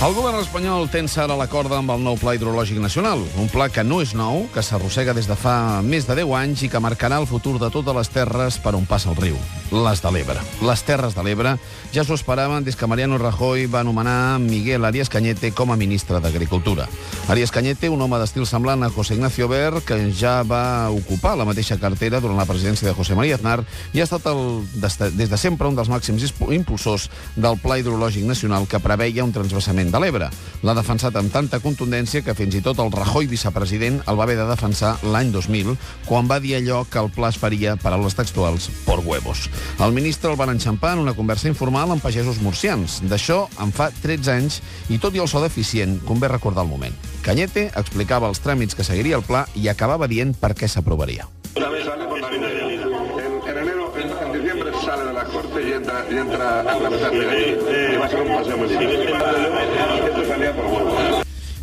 El govern espanyol tensa ara la corda amb el nou Pla Hidrològic Nacional, un pla que no és nou, que s'arrossega des de fa més de 10 anys i que marcarà el futur de totes les terres per on passa el riu, les de l'Ebre. Les terres de l'Ebre ja s'ho esperaven des que Mariano Rajoy va anomenar Miguel Arias Cañete com a ministre d'Agricultura. Arias Cañete, un home d'estil semblant a José Ignacio Ver, que ja va ocupar la mateixa cartera durant la presidència de José María Aznar i ha estat el, des de sempre un dels màxims impulsors del Pla Hidrològic Nacional que preveia un de l'Ebre. L'ha defensat amb tanta contundència que fins i tot el Rajoy vicepresident el va haver de defensar l'any 2000, quan va dir allò que el pla es faria, paraules textuals, por huevos. El ministre el van enxampar en una conversa informal amb pagesos murcians. D'això en fa 13 anys i tot i el so deficient, convé recordar el moment. Cañete explicava els tràmits que seguiria el pla i acabava dient per què s'aprovaria. Una vez sale por la línea. En, en enero, en, en diciembre sale de la corte y entra, y entra a tramitar de Y va a ser un paseo muy difícil.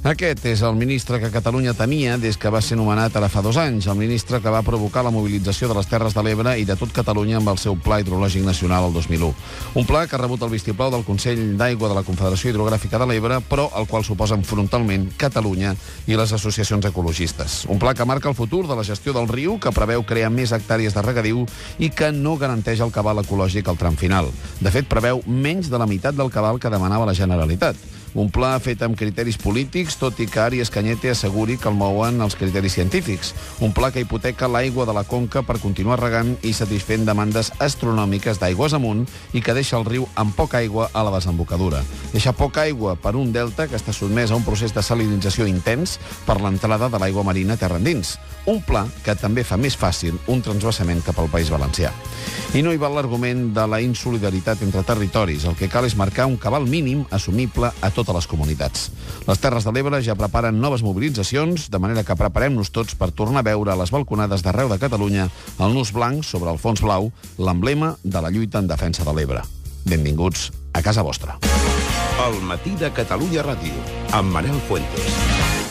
Aquest és el ministre que Catalunya tenia des que va ser nomenat ara fa dos anys, el ministre que va provocar la mobilització de les Terres de l'Ebre i de tot Catalunya amb el seu Pla Hidrològic Nacional el 2001. Un pla que ha rebut el vistiplau del Consell d'Aigua de la Confederació Hidrogràfica de l'Ebre, però al qual s'oposen frontalment Catalunya i les associacions ecologistes. Un pla que marca el futur de la gestió del riu, que preveu crear més hectàrees de regadiu i que no garanteix el cabal ecològic al tram final. De fet, preveu menys de la meitat del cabal que demanava la Generalitat. Un pla fet amb criteris polítics, tot i que Arias Cañete asseguri que el mouen els criteris científics. Un pla que hipoteca l'aigua de la conca per continuar regant i satisfent demandes astronòmiques d'aigües amunt i que deixa el riu amb poca aigua a la desembocadura. Deixa poca aigua per un delta que està sotmès a un procés de salinització intens per l'entrada de l'aigua marina terra endins. Un pla que també fa més fàcil un transvasament cap al País Valencià. I no hi val l'argument de la insolidaritat entre territoris. El que cal és marcar un cabal mínim assumible a totes les comunitats. Les Terres de l'Ebre ja preparen noves mobilitzacions, de manera que preparem-nos tots per tornar a veure a les balconades d'arreu de Catalunya el nus blanc sobre el fons blau, l'emblema de la lluita en defensa de l'Ebre. Benvinguts a casa vostra. El matí de Catalunya Ràdio, amb Manel Fuentes.